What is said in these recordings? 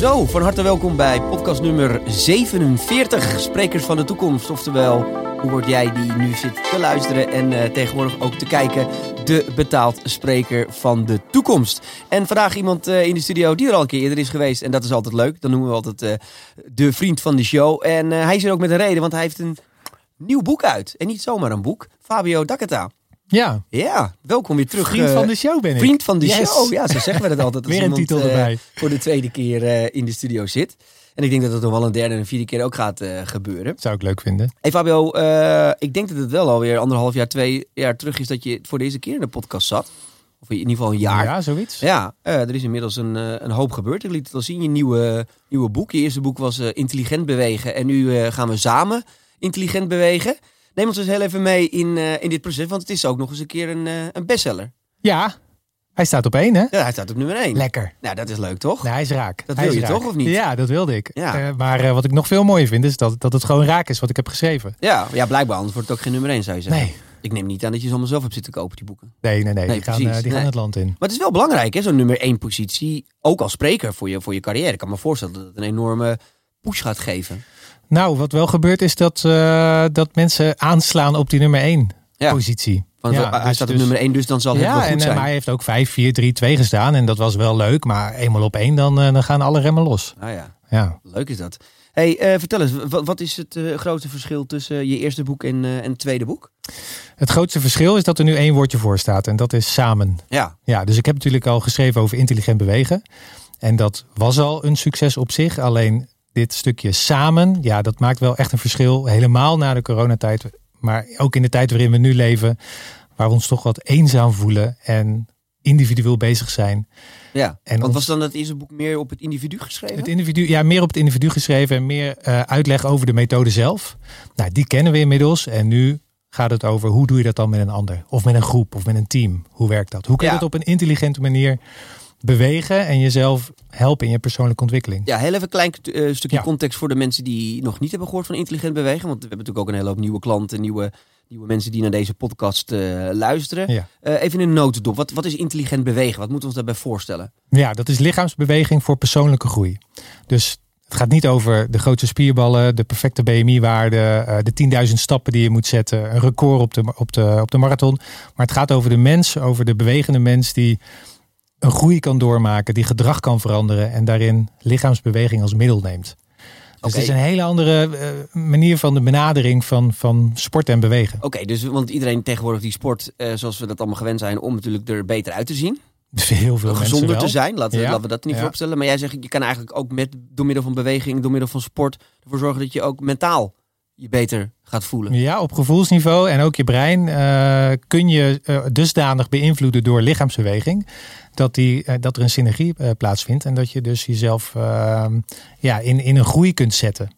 Zo, van harte welkom bij podcast nummer 47, Sprekers van de Toekomst. Oftewel, hoe word jij die nu zit te luisteren en uh, tegenwoordig ook te kijken, de betaald spreker van de toekomst. En vandaag iemand uh, in de studio die er al een keer eerder is geweest en dat is altijd leuk. Dan noemen we altijd uh, de vriend van de show. En hij is er ook met een reden, want hij heeft een nieuw boek uit. En niet zomaar een boek, Fabio Dakata. Ja. Ja, welkom weer terug. Vriend van de show ben ik. Vriend van de show, ja, zo zeggen we het altijd. Als weer een titel erbij. voor de tweede keer uh, in de studio zit. En ik denk dat het nog wel een derde en een vierde keer ook gaat uh, gebeuren. Zou ik leuk vinden. Hey Fabio, ik denk dat het wel alweer anderhalf jaar, twee jaar terug is dat je voor deze keer in de podcast zat. Of in ieder geval een jaar. Ja, zoiets. Ja, er is inmiddels een, een hoop gebeurd. Ik liet het al zien, je nieuwe, nieuwe boek. Je eerste boek was Intelligent Bewegen. En nu gaan we samen intelligent bewegen. Neem ons dus heel even mee in, uh, in dit proces, want het is ook nog eens een keer een, uh, een bestseller. Ja, hij staat op één, hè? Ja, hij staat op nummer één. Lekker. Nou, dat is leuk, toch? Nee, hij is raak. Dat hij wil je raak. toch, of niet? Ja, dat wilde ik. Ja. Uh, maar wat ik nog veel mooier vind, is dat, dat het gewoon raak is wat ik heb geschreven. Ja, ja, blijkbaar, anders wordt het ook geen nummer één, zou je zeggen. Nee. Ik neem niet aan dat je ze allemaal zelf hebt zitten kopen, die boeken. Nee, nee, nee. Nee, die gaan, precies. die gaan het land in. Maar het is wel belangrijk, hè, zo'n nummer één positie. Ook als spreker voor je, voor je carrière. Ik kan me voorstellen dat het een enorme push gaat geven. Nou, wat wel gebeurt is dat, uh, dat mensen aanslaan op die nummer één Ja. positie. Want Ja, hij dus- staat op dus- nummer één, dus dan zal het wel Ja, goed en uh, zijn. maar hij heeft ook 5, 4, 3, 2 gestaan. En dat was wel leuk. Maar eenmaal op één, dan, uh, dan gaan alle remmen los. Ah ja, Ja. leuk is dat. Hey, eh, vertel eens, wat, wat is het eh, grootste verschil tussen je eerste boek en, eh, en het tweede boek? Het grootste verschil is dat er nu één woordje voor staat. En dat is samen. Ja, Ja, dus ik heb natuurlijk al geschreven over intelligent bewegen. En dat was al een succes op zich. Alleen dit stukje samen, ja, dat maakt wel echt een verschil. Helemaal na de coronatijd. Maar ook in de tijd waarin we nu leven. Waar we ons toch wat eenzaam voelen. En individueel bezig zijn. ja. En ons- was dan het eerste boek meer op het individu geschreven? Het individu, ja, meer op het individu geschreven. En meer eh, uitleg over de methode zelf. Nou, die kennen we inmiddels. En nu gaat het over hoe doe je dat dan met een ander. Of met een groep. Of met een team. Hoe werkt dat? Hoe kun je Ja. dat op een intelligente manier bewegen. En jezelf helpen in je persoonlijke ontwikkeling. Ja, heel even een klein eh, stukje Ja. context voor de mensen die nog niet hebben gehoord van intelligent bewegen. Want we hebben natuurlijk ook een hele hoop nieuwe klanten, nieuwe, nieuwe mensen die naar deze podcast eh, luisteren. Ja. Eh, even in een notendop. Wat, wat is intelligent bewegen? Wat moeten we ons daarbij voorstellen? Ja, dat is lichaamsbeweging voor persoonlijke groei. Dus het gaat niet over de grootste spierballen, de perfecte BMI-waarde, de 10.000 stappen die je moet zetten, een record op de, op, de, op de marathon. Maar het gaat over de mens, over de bewegende mens die een groei kan doormaken, die gedrag kan veranderen en daarin lichaamsbeweging als middel neemt. Dus het is een hele andere eh, manier van de benadering van, van sport en bewegen. Oké, dus want iedereen tegenwoordig die sport, eh, zoals we dat allemaal gewend zijn, om natuurlijk er beter uit te zien. Heel veel mensen gezonder te zijn. Laten, Ja. laten we dat niet Ja. vooropstellen. Maar jij zegt, je kan eigenlijk ook met, door middel van beweging, door middel van sport, ervoor zorgen dat je ook mentaal je beter gaat voelen. Ja, op gevoelsniveau en ook je brein eh, kun je dusdanig beïnvloeden door lichaamsbeweging. Dat, die, eh, dat er een synergie eh, plaatsvindt. En dat je dus jezelf eh, ja, in, in een groei kunt zetten.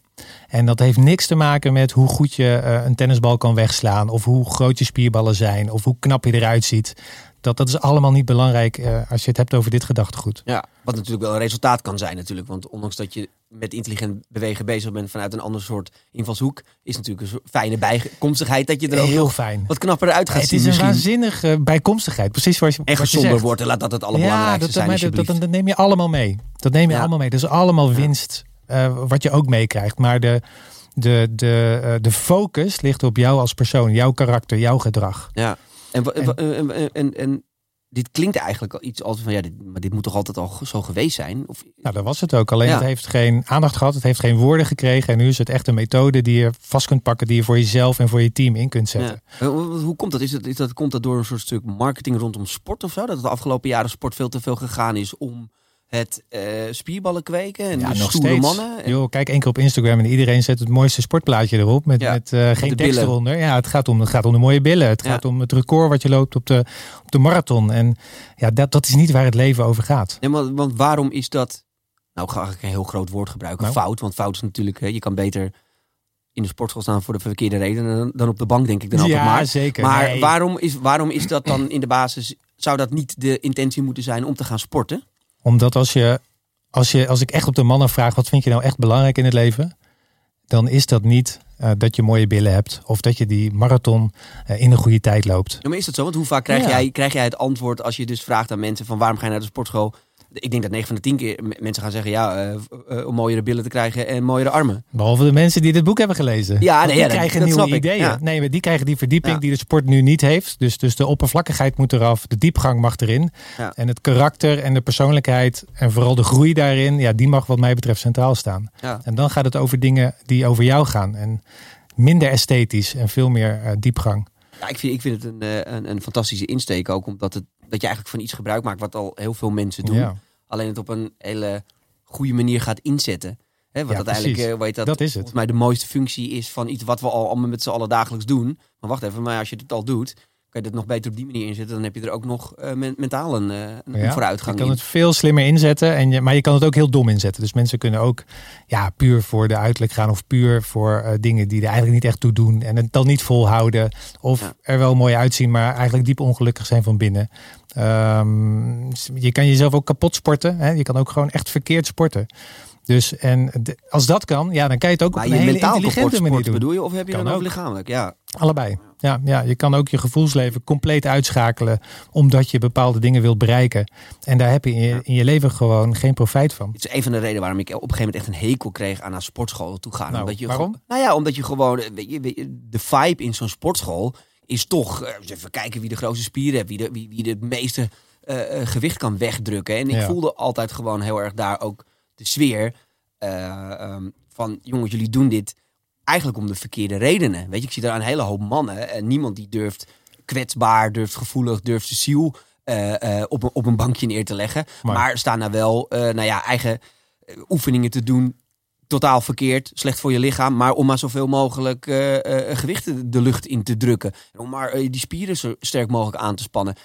En dat heeft niks te maken met hoe goed je eh, een tennisbal kan wegslaan. Of hoe groot je spierballen zijn. Of hoe knap je eruit ziet. Dat, dat is allemaal niet belangrijk eh, als je het hebt over dit gedachtegoed. Ja, wat natuurlijk wel een resultaat kan zijn natuurlijk. Want ondanks dat je met intelligent bewegen bezig bent vanuit een ander soort invalshoek, is natuurlijk een fijne bijkomstigheid dat je er ook Heel fijn. wat knapper uit gaat Het zien is een misschien. waanzinnige bijkomstigheid. Precies zoals je, En gezonder wordt en laat dat het allerbelangrijkste dat, zijn dat, dat, dat neem je allemaal mee. Dat neem je Ja. allemaal mee. Dat is allemaal winst eh, wat je ook meekrijgt. Maar de, de, de, eh, de focus ligt op jou als persoon. Jouw karakter, jouw gedrag. Ja, en, En- wa- en, en, en, en dit klinkt eigenlijk al iets als van ja, dit, maar dit moet toch altijd al zo geweest zijn? Of, Nou, dat was het ook. Alleen Ja. het heeft geen aandacht gehad. Het heeft geen woorden gekregen. En nu is het echt een methode die je vast kunt pakken. Die je voor jezelf en voor je team in kunt zetten. ja. Hoe, hoe komt dat? Is dat, is dat? Komt dat door een soort stuk marketing rondom sport of zo? Dat het de afgelopen jaren sport veel te veel gegaan is om het eh, spierballen kweken en Ja, de nog stoere steeds. mannen? En- Joh, kijk één keer op Instagram en iedereen zet het mooiste sportplaatje erop. Met, Ja, met eh, geen tekst billen. eronder. Ja, het gaat, om, het gaat om de mooie billen. Het Ja. gaat om het record wat je loopt op de, op de marathon. En ja, dat, dat is niet waar het leven over gaat. Nee, maar, want waarom is dat... Nou, ga ik een heel groot woord gebruiken. Nou. Fout. Want fout is natuurlijk... hè, Je kan beter in de sportschool staan voor de verkeerde reden dan, dan op de bank, denk ik dan altijd ja, maar. zeker. Maar Nee. waarom, is, waarom is dat dan in de basis... Zou dat niet de intentie moeten zijn om te gaan sporten? Omdat als je, als je, als ik echt op de mannen vraag, wat vind je nou echt belangrijk in het leven? Dan is dat niet eh, dat je mooie billen hebt of dat je die marathon eh, in een goede tijd loopt. Ja, maar is dat zo? Want hoe vaak krijg, Ja. jij, krijg jij het antwoord als je dus vraagt aan mensen van waarom ga je naar de sportschool? Ik denk dat 9 van de 10 keer mensen gaan zeggen, ja, uh, om mooiere billen te krijgen en mooiere armen. Behalve de mensen die dit boek hebben gelezen. Ja, nee, die ja, krijgen dat, nieuwe ideeën. Nee, maar die krijgen die verdieping die de sport nu niet heeft. Dus, dus de oppervlakkigheid moet eraf, de diepgang mag erin. En het karakter en de persoonlijkheid en vooral de groei daarin, ja, die mag wat mij betreft centraal staan. En dan gaat het over dingen die over jou gaan. En minder esthetisch en veel meer uh, diepgang. Ja, ik vind, ik vind het een, een, een fantastische insteek ook, omdat het, dat je eigenlijk van iets gebruik maakt wat al heel veel mensen doen. Ja alleen het op een hele goede manier gaat inzetten. Hè, wat ja, uiteindelijk, uh, weet dat, dat is het. volgens mij de mooiste functie is van iets wat we al allemaal met z'n allen dagelijks doen. Maar wacht even, maar als je het al doet, kan je het nog beter op die manier inzetten. Dan heb je er ook nog uh, mentaal een, uh, een ja, vooruitgang Je kan het veel slimmer inzetten, en je, maar je kan het ook heel dom inzetten. Dus mensen kunnen ook ja, puur voor de uiterlijk gaan of puur voor uh, dingen die er eigenlijk niet echt toe doen. En het dan niet volhouden of ja. er wel mooi uitzien, maar eigenlijk diep ongelukkig zijn van binnen. Um, je kan jezelf ook kapot sporten. Hè? Je kan ook gewoon echt verkeerd sporten. Dus en de, als dat kan, ja, dan kan je het ook maar op een hele intelligente manier doen. bedoel je, of heb je kan dan over lichamelijk? Ja. Allebei. Ja, ja, je kan ook je gevoelsleven compleet uitschakelen omdat je bepaalde dingen wilt bereiken. En daar heb je in je, in je leven gewoon geen profijt van. Het is een van de redenen waarom ik op een gegeven moment echt een hekel kreeg aan naar sportscholen toe gaan. Nou, omdat je waarom? Nou ja, omdat je gewoon, weet je, de vibe in zo'n sportschool is toch, uh, even kijken wie de grootste spieren heeft, wie de, wie, wie de meeste uh, gewicht kan wegdrukken. En ik Ja. voelde altijd gewoon heel erg daar ook de sfeer eh, ehm, van, jongens, jullie doen dit eigenlijk om de verkeerde redenen. Weet je, ik zie daar een hele hoop mannen en niemand die durft kwetsbaar, durft gevoelig, durft zijn ziel eh, eh, op, een, op een bankje neer te leggen. Maar- Maar, staan daar wel, eh, nou ja, eigen oefeningen te doen. Totaal verkeerd, slecht voor je lichaam, maar om maar zoveel mogelijk gewichten de lucht in te drukken. En om maar die spieren zo sterk mogelijk aan te spannen.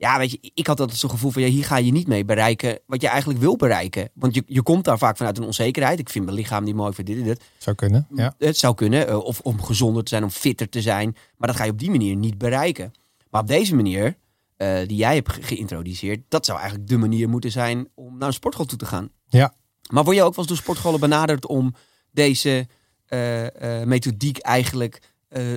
Ja, weet je, ik had altijd zo'n gevoel van ja, hier ga je niet mee bereiken wat je eigenlijk wil bereiken. Want je, je komt daar vaak vanuit een onzekerheid. Ik vind mijn lichaam niet mooi voor dit en dat. Zou kunnen. Ja. Het zou kunnen, eh, of om gezonder te zijn, om fitter te zijn. Maar dat ga je op die manier niet bereiken. Maar op deze manier, eh, die jij hebt ge- geïntroduceerd, dat zou eigenlijk de manier moeten zijn om naar een sportschool toe te gaan. Ja. Maar word je ook wel eens door sportscholen benaderd om deze eh, methodiek eigenlijk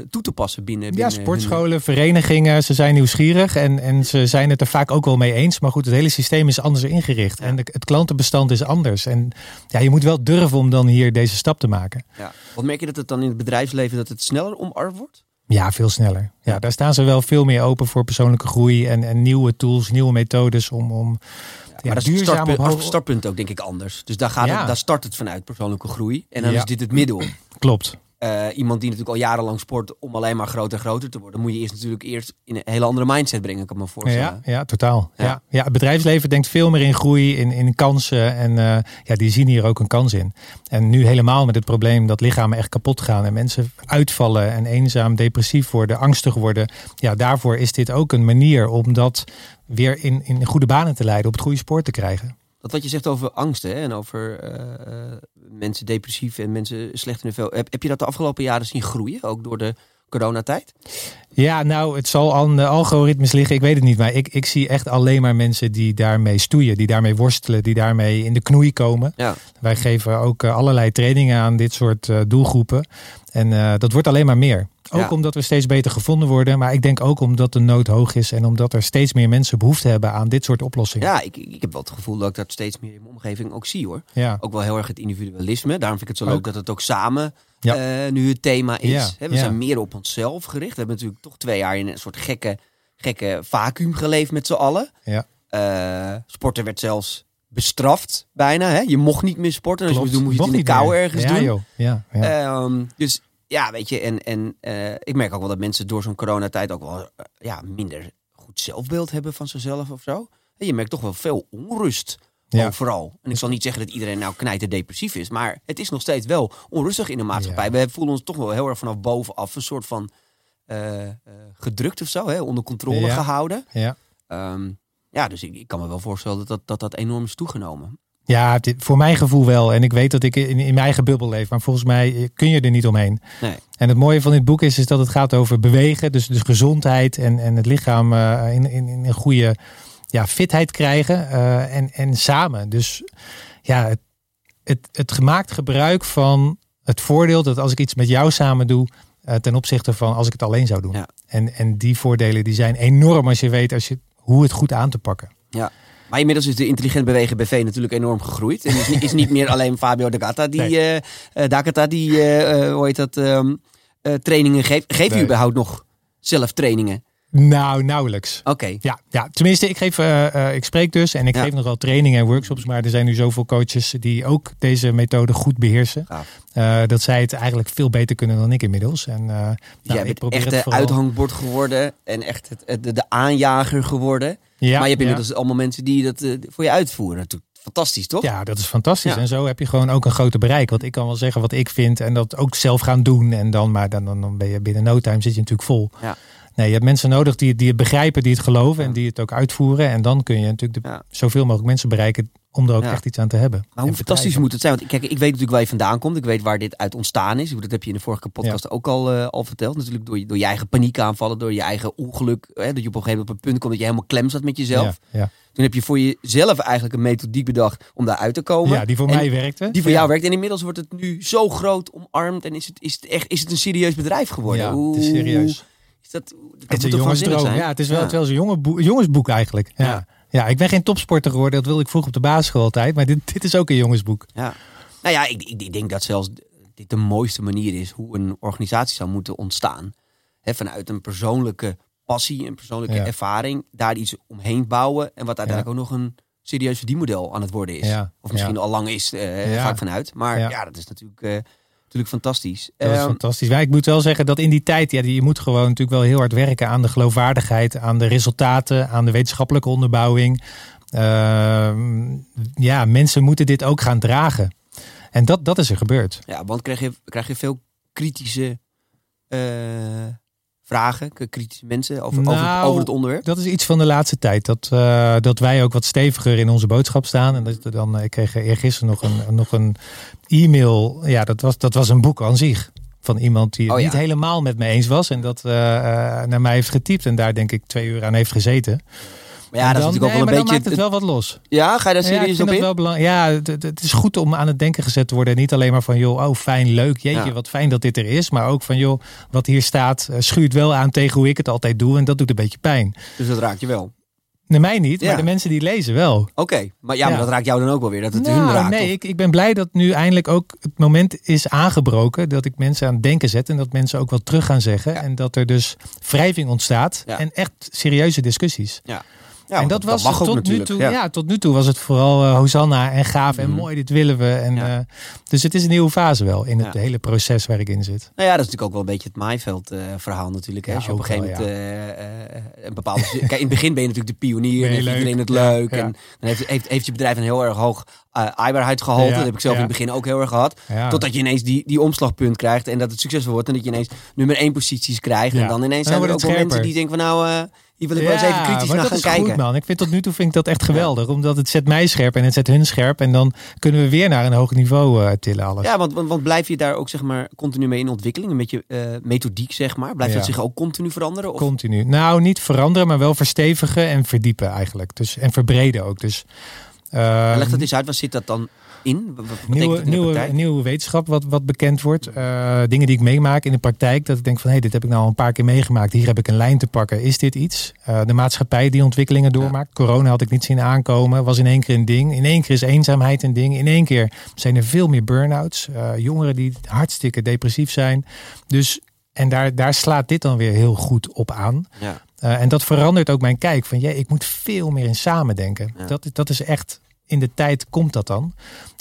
toe te passen binnen, Ja, binnen hun- sportscholen, verenigingen, ze zijn nieuwsgierig en, en ze zijn het er vaak ook wel mee eens. Maar goed, het hele systeem is anders ingericht en de, het klantenbestand is anders. En ja, je moet wel durven om dan hier deze stap te maken. Ja. Wat merk je dat het dan in het bedrijfsleven dat het sneller omarmd wordt? Ja, veel sneller. Ja, daar staan ze wel veel meer open voor persoonlijke groei en, en nieuwe tools, nieuwe methodes om, om ja, maar dat is het startpunt, hoog- startpunt ook denk ik anders. Dus daar, gaat Ja. het, daar start het vanuit persoonlijke groei. En dan Ja. is dit het middel. Klopt. Eh, iemand die natuurlijk al jarenlang sport om alleen maar groter en groter te worden, moet je eerst natuurlijk eerst in een hele andere mindset brengen, kan ik me voorstellen. Ja, ja, totaal. Ja. Ja. Ja. het bedrijfsleven denkt veel meer in groei, in, in kansen. En eh, ja, die zien hier ook een kans in. En nu helemaal met het probleem dat lichamen echt kapot gaan. En mensen uitvallen en eenzaam, depressief worden, angstig worden. Ja, daarvoor is dit ook een manier om dat weer in, in goede banen te leiden, op het goede spoor te krijgen. Dat wat je zegt over angsten hè, en over eh, eh, mensen depressief en mensen slecht in de vel. Heb, heb je dat de afgelopen jaren zien groeien, ook door de coronatijd? Ja, nou, het zal aan de algoritmes liggen. Ik weet het niet. Maar ik, ik zie echt alleen maar mensen die daarmee stoeien. Die daarmee worstelen. Die daarmee in de knoei komen. Ja. Wij geven ook eh, allerlei trainingen aan dit soort eh, doelgroepen. En eh, dat wordt alleen maar meer. Ook Ja. omdat we steeds beter gevonden worden. Maar ik denk ook omdat de nood hoog is. En omdat er steeds meer mensen behoefte hebben aan dit soort oplossingen. Ja, ik, ik heb wel het gevoel dat ik dat steeds meer in mijn omgeving ook zie hoor. Ja. Ook wel heel erg het individualisme. Daarom vind ik het zo leuk dat het ook samen Ja. eh, nu het thema is. Ja, we zijn meer op onszelf gericht. We hebben natuurlijk toch twee jaar in een soort gekke, gekke vacuüm geleefd met z'n allen. Ja. Eh, sporten werd zelfs bestraft bijna. Hè? Je mocht niet meer sporten. En als je moest doen, moest je het in de kou ergens ja, doen. Joh. Ja, ja. Ehm, dus ja, weet je, en, en eh, ik merk ook wel dat mensen door zo'n coronatijd ook wel eh, ja, minder goed zelfbeeld hebben van zichzelf of zo. En je merkt toch wel veel onrust Ja. overal. En ik zal niet zeggen dat iedereen nou knijter depressief is, maar het is nog steeds wel onrustig in de maatschappij. We voelen ons toch wel heel erg vanaf bovenaf een soort van eh, gedrukt of zo, hè? onder controle gehouden. ja. Ehm, ja, dus ik, ik kan me wel voorstellen dat dat, dat, dat enorm is toegenomen. Ja, dit, voor mijn gevoel wel. En ik weet dat ik in, in mijn eigen bubbel leef. Maar volgens mij eh, kun je er niet omheen. Nee. En het mooie van dit boek is, is dat het gaat over bewegen. Dus, dus gezondheid en, en het lichaam eh, in, in, in een goede ja, fitheid krijgen. eh, en, en samen. Dus ja, het, het, het gemaakt gebruik van het voordeel dat als ik iets met jou samen doe. ten opzichte van als ik het alleen zou doen. Ja. En, en die voordelen die zijn enorm als je weet als je, hoe het goed aan te pakken. Maar Maar inmiddels is de Intelligent Bewegen BV natuurlijk enorm gegroeid. En is, niet- is niet meer alleen Fabio de Gata die, Nee. eh eh, Dakata die eh, hoe heet dat, ehm, eh, trainingen geeft. Geef je Nee. überhaupt nog zelf trainingen? Nou, nauwelijks. Oké. Ja, ja, tenminste, ik, geef, eh, eh, ik spreek dus en ik Ja. geef nog wel trainingen en workshops. Maar er zijn nu zoveel coaches die ook deze methode goed beheersen. Eh, dat zij het eigenlijk veel beter kunnen dan ik inmiddels. En, nou, Jij ik probeer echt het vooral- uithangbord geworden en echt het, het- de, de aanjager geworden. Ja, maar je hebt ja. inmiddels allemaal mensen die dat voor je uitvoeren. Natuurlijk fantastisch, toch? Ja, dat is fantastisch. Ja. En zo heb je gewoon ook een groter bereik. Want ik kan wel zeggen wat ik vind en dat ook zelf gaan doen. En dan, maar dan, dan, dan ben je binnen no time zit je natuurlijk vol. Ja. Nee, je hebt mensen nodig die, die het begrijpen, die het geloven en die het ook uitvoeren. En dan kun je natuurlijk de, Ja. zoveel mogelijk mensen bereiken om er ook Ja. echt iets aan te hebben. Maar hoe fantastisch moet het zijn? Want kijk, ik weet natuurlijk waar je vandaan komt. Ik weet waar dit uit ontstaan is. Dat heb je in de vorige podcast ook al, eh, al verteld. Natuurlijk door je, door je eigen paniekaanvallen, door je eigen ongeluk. Hè, dat je op een gegeven moment op een punt komt dat je helemaal klem zat met jezelf. Ja. Toen heb je voor jezelf eigenlijk een methodiek bedacht om daaruit te komen. ja, die voor En mij werkte. Die voor jou werkt. En inmiddels wordt het nu zo groot omarmd. En is het, is het, echt, is het een serieus bedrijf geworden? Ja, het is serieus. Dat, dat Het is een jongensdroom. zijn? Ja, het is wel, Ja. het wel een jonge boek, jongensboek eigenlijk. Ja. Ja. Ja. ik ben geen topsporter geworden. Dat wilde ik vroeg op de basisschool altijd. Maar dit, dit is ook een jongensboek. Ja. Nou ja, ik, ik, ik denk dat zelfs dit de mooiste manier is hoe een organisatie zou moeten ontstaan. Hè, vanuit een persoonlijke passie, een persoonlijke Ja. ervaring, daar iets omheen bouwen. En wat uiteindelijk ook nog een serieus verdienmodel aan het worden is. Of misschien al lang is, eh Ja. ga ik vanuit. Maar ja, Ja. dat is natuurlijk, eh, natuurlijk fantastisch. Dat is Ehm, fantastisch. Maar ik moet wel zeggen dat in die tijd, ja, je moet gewoon natuurlijk wel heel hard werken aan de geloofwaardigheid, aan de resultaten, aan de wetenschappelijke onderbouwing. Ehm, ja, mensen moeten dit ook gaan dragen. En dat, dat is er gebeurd. ja, want krijg je, krijg je veel kritische eh, vragen, kritische mensen over, over, Nou, over het onderwerp? Dat is iets van de laatste tijd. Dat, eh, dat wij ook wat steviger in onze boodschap staan. En dat dan, ik kreeg eergisteren nog een, nog een e-mail. Ja, dat was, dat was een boek aan zich. Van iemand die het Oh ja. niet helemaal met me eens was. En dat eh, eh, naar mij heeft getypt. En daar denk ik twee uur aan heeft gezeten. Maar ja, dat is ook wel een maar beetje... dan maakt het wel wat los. Ja, ga je daar serieus op in? wel belangrijk. Ja, het, is goed om aan het denken gezet te worden. En niet alleen maar van, joh, oh fijn, leuk. Jeetje, Ja. wat fijn dat dit er is. Maar ook van, joh, wat hier staat, eh, schuurt wel aan tegen hoe ik het altijd doe. En dat doet een beetje pijn. Dus dat raakt je wel. Nee, mij niet, Ja. maar de mensen die lezen wel. Oké, maar ja, maar Ja. dat raakt jou dan ook wel weer, dat het Nou, hun raakt. nee, of- ik, ik ben blij dat nu eindelijk ook het moment is aangebroken. Dat ik mensen aan het denken zet. En dat mensen ook wat terug gaan zeggen. Ja. En dat er dus wrijving ontstaat. En echt serieuze discussies. Ja, en want dat, was tot nu toe. ja. Ja. tot nu toe was het vooral eh, Hosanna en gaaf en Mhm. mooi, dit willen we. En, Ja. eh, dus het is een nieuwe fase wel in het Ja. hele proces waar ik in zit. Nou ja, dat is natuurlijk ook wel een beetje het maaiveld eh, verhaal natuurlijk. Hè? Ja, Als je op een gegeven wel, moment een bepaalde... Kijk, in het begin ben je natuurlijk de pionier. En leuk. iedereen het Ja, leuk. ja. En dan heeft, heeft, heeft je bedrijf een heel erg hoog aaibaarheidsgehalte. Ja, dat heb ik zelf ja. in het begin ook heel erg gehad. Ja. Totdat je ineens die, die omslagpunt krijgt. En dat het succesvol wordt. En dat je ineens nummer één posities krijgt. En Ja. dan ineens zijn er ook wel mensen die denken van nou... hier wil ik wel eens even kritisch naar dat gaan is kijken. goed man. Ik vind tot nu toe vind ik dat echt geweldig. Omdat het zet mij scherp en het zet hun scherp. En dan kunnen we weer naar een hoog niveau eh, tillen alles. Ja, want, want, want blijf je daar ook zeg maar continu mee in ontwikkeling? Een beetje eh, methodiek zeg maar. Blijft dat zich ook continu veranderen? Of? Continu. Nou, niet veranderen, maar wel verstevigen en verdiepen eigenlijk. Dus, en verbreden ook. Dus, eh, Leg dat eens uit, wat zit dat dan in? Wat Nieuwe, wetenschap wat, wat bekend wordt. Eh, dingen die ik meemaak in de praktijk. Dat ik denk van hé, hey, dit heb ik nou al een paar keer meegemaakt. Hier heb ik een lijn te pakken. Is dit iets? Eh, de maatschappij die ontwikkelingen doormaakt. Corona had ik niet zien aankomen. Was in één keer een ding. In één keer is eenzaamheid een ding. In één keer zijn er veel meer burn-outs. Eh, jongeren die hartstikke depressief zijn. Dus, en daar, daar slaat dit dan weer heel goed op aan. Ja. En dat verandert ook mijn kijk. Van ja, ik moet veel meer in samen denken. Ja. Dat, dat is echt, in de tijd komt dat dan.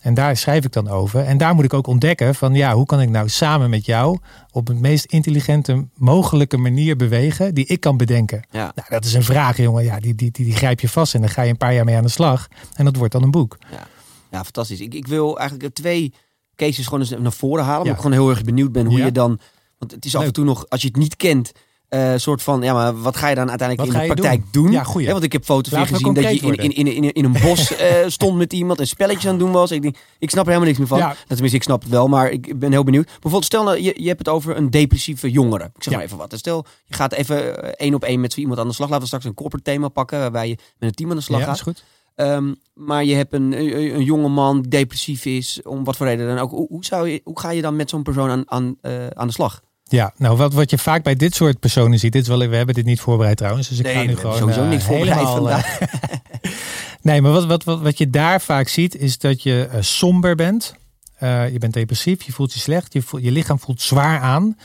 En daar schrijf ik dan over. En daar moet ik ook ontdekken van ja, hoe kan ik nou samen met jou op het meest intelligente mogelijke manier bewegen die ik kan bedenken. Ja. Nou, dat is een vraag, jongen. Ja, die, die, die, die grijp je vast en dan ga je een paar jaar mee aan de slag. En dat wordt dan een boek. ja, fantastisch. Ik, ik wil eigenlijk twee cases gewoon eens naar voren halen. Ja. Omdat ik gewoon heel erg benieuwd ben hoe Ja. je dan... Want het is af en toe nog, als je het niet kent... eh soort van, ja, maar wat ga je dan uiteindelijk Wat in de praktijk doen? Ja, goeie. Want ik heb foto's weer gezien dat je in, in, in, in, in een bos eh, stond met iemand en spelletjes aan het doen was. Ik, denk, ik snap er helemaal niks meer van. Ja. Nou, Tenminste, ik snap het wel, maar ik ben heel benieuwd. Bijvoorbeeld, stel nou, je, je hebt het over een depressieve jongere. Ik zeg Ja. maar even wat. En Stel, je gaat even eh, één op één met zo iemand aan de slag. Laten we straks een corporate thema pakken, waarbij je met een team aan de slag ja, gaat. is goed. Ehm, maar je hebt een, een, een jonge man die depressief is, om wat voor reden dan ook. Hoe, hoe, zou je, hoe ga je dan met zo'n persoon aan, aan, aan de slag? Ja, nou wat, wat je vaak bij dit soort personen ziet, dit is wel, we hebben dit niet voorbereid trouwens, dus ik Nee, ga nu gewoon sowieso eh, niks voorbereid helemaal, vandaag. eh, Nee, maar wat, wat, wat, wat je daar vaak ziet is dat je uh, somber bent. Uh, je bent depressief, je voelt je slecht, je, voelt, je lichaam voelt zwaar aan.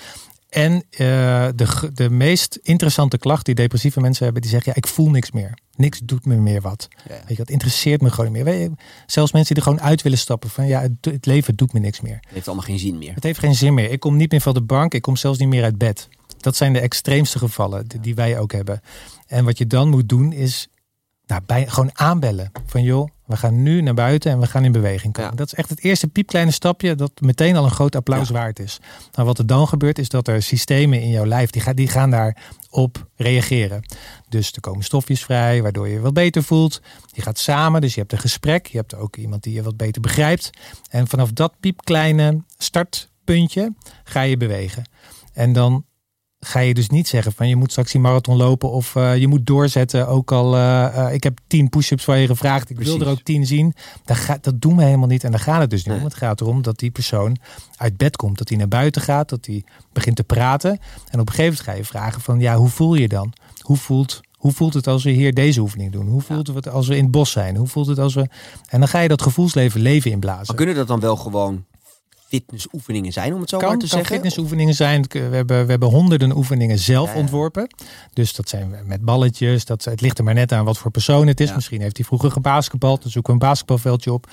En uh, de, de meest interessante klacht die depressieve mensen hebben, die zeggen: ja, ik voel niks meer. Niks doet me meer wat. Ja. Weet je, dat interesseert me gewoon niet meer. Je, zelfs mensen die er gewoon uit willen stappen van ja, het, het, leven doet me niks meer. Het heeft allemaal geen zin meer. Het heeft geen zin meer. Ik kom niet meer van de bank, ik kom zelfs niet meer uit bed. Dat zijn de extreemste gevallen die wij ook hebben. En wat je dan moet doen is nou, bij, gewoon aanbellen. Van joh, we gaan nu naar buiten en we gaan in beweging komen. Ja. Dat is echt het eerste piepkleine stapje dat meteen al een groot applaus ja. waard is. Nou, wat er dan gebeurt is dat er systemen in jouw lijf, die, gaan, die gaan daarop reageren. Dus er komen stofjes vrij, waardoor je je wat beter voelt. Je gaat samen, dus je hebt een gesprek. Je hebt ook iemand die je wat beter begrijpt. En vanaf dat piepkleine startpuntje ga je bewegen. En dan ga je dus niet zeggen van je moet straks die marathon lopen of uh, je moet doorzetten. Ook al, uh, uh, ik heb tien push-ups van je gevraagd, ik Precies. wil er ook tien zien. Dat, gaat, dat doen we helemaal niet en daar gaat het dus niet nee. om. Het gaat erom dat die persoon uit bed komt, dat hij naar buiten gaat, dat hij begint te praten. En op een gegeven moment ga je vragen van ja, hoe voel je dan? Hoe voelt, hoe voelt het als we hier deze oefening doen? Hoe voelt ja. het als we in het bos zijn? Hoe voelt het als we... En dan ga je dat gevoelsleven leven inblazen. Maar kunnen dat dan wel gewoon fitnessoefeningen zijn, om het zo kan, maar te kan zeggen? fitnessoefeningen zijn. We hebben, we hebben honderden oefeningen zelf ja, ja. ontworpen. Dus dat zijn met balletjes. Dat, het ligt er maar net aan wat voor persoon het is. Ja. Misschien heeft hij vroeger gebasketbald. Dan zoeken we een basketbalveldje op.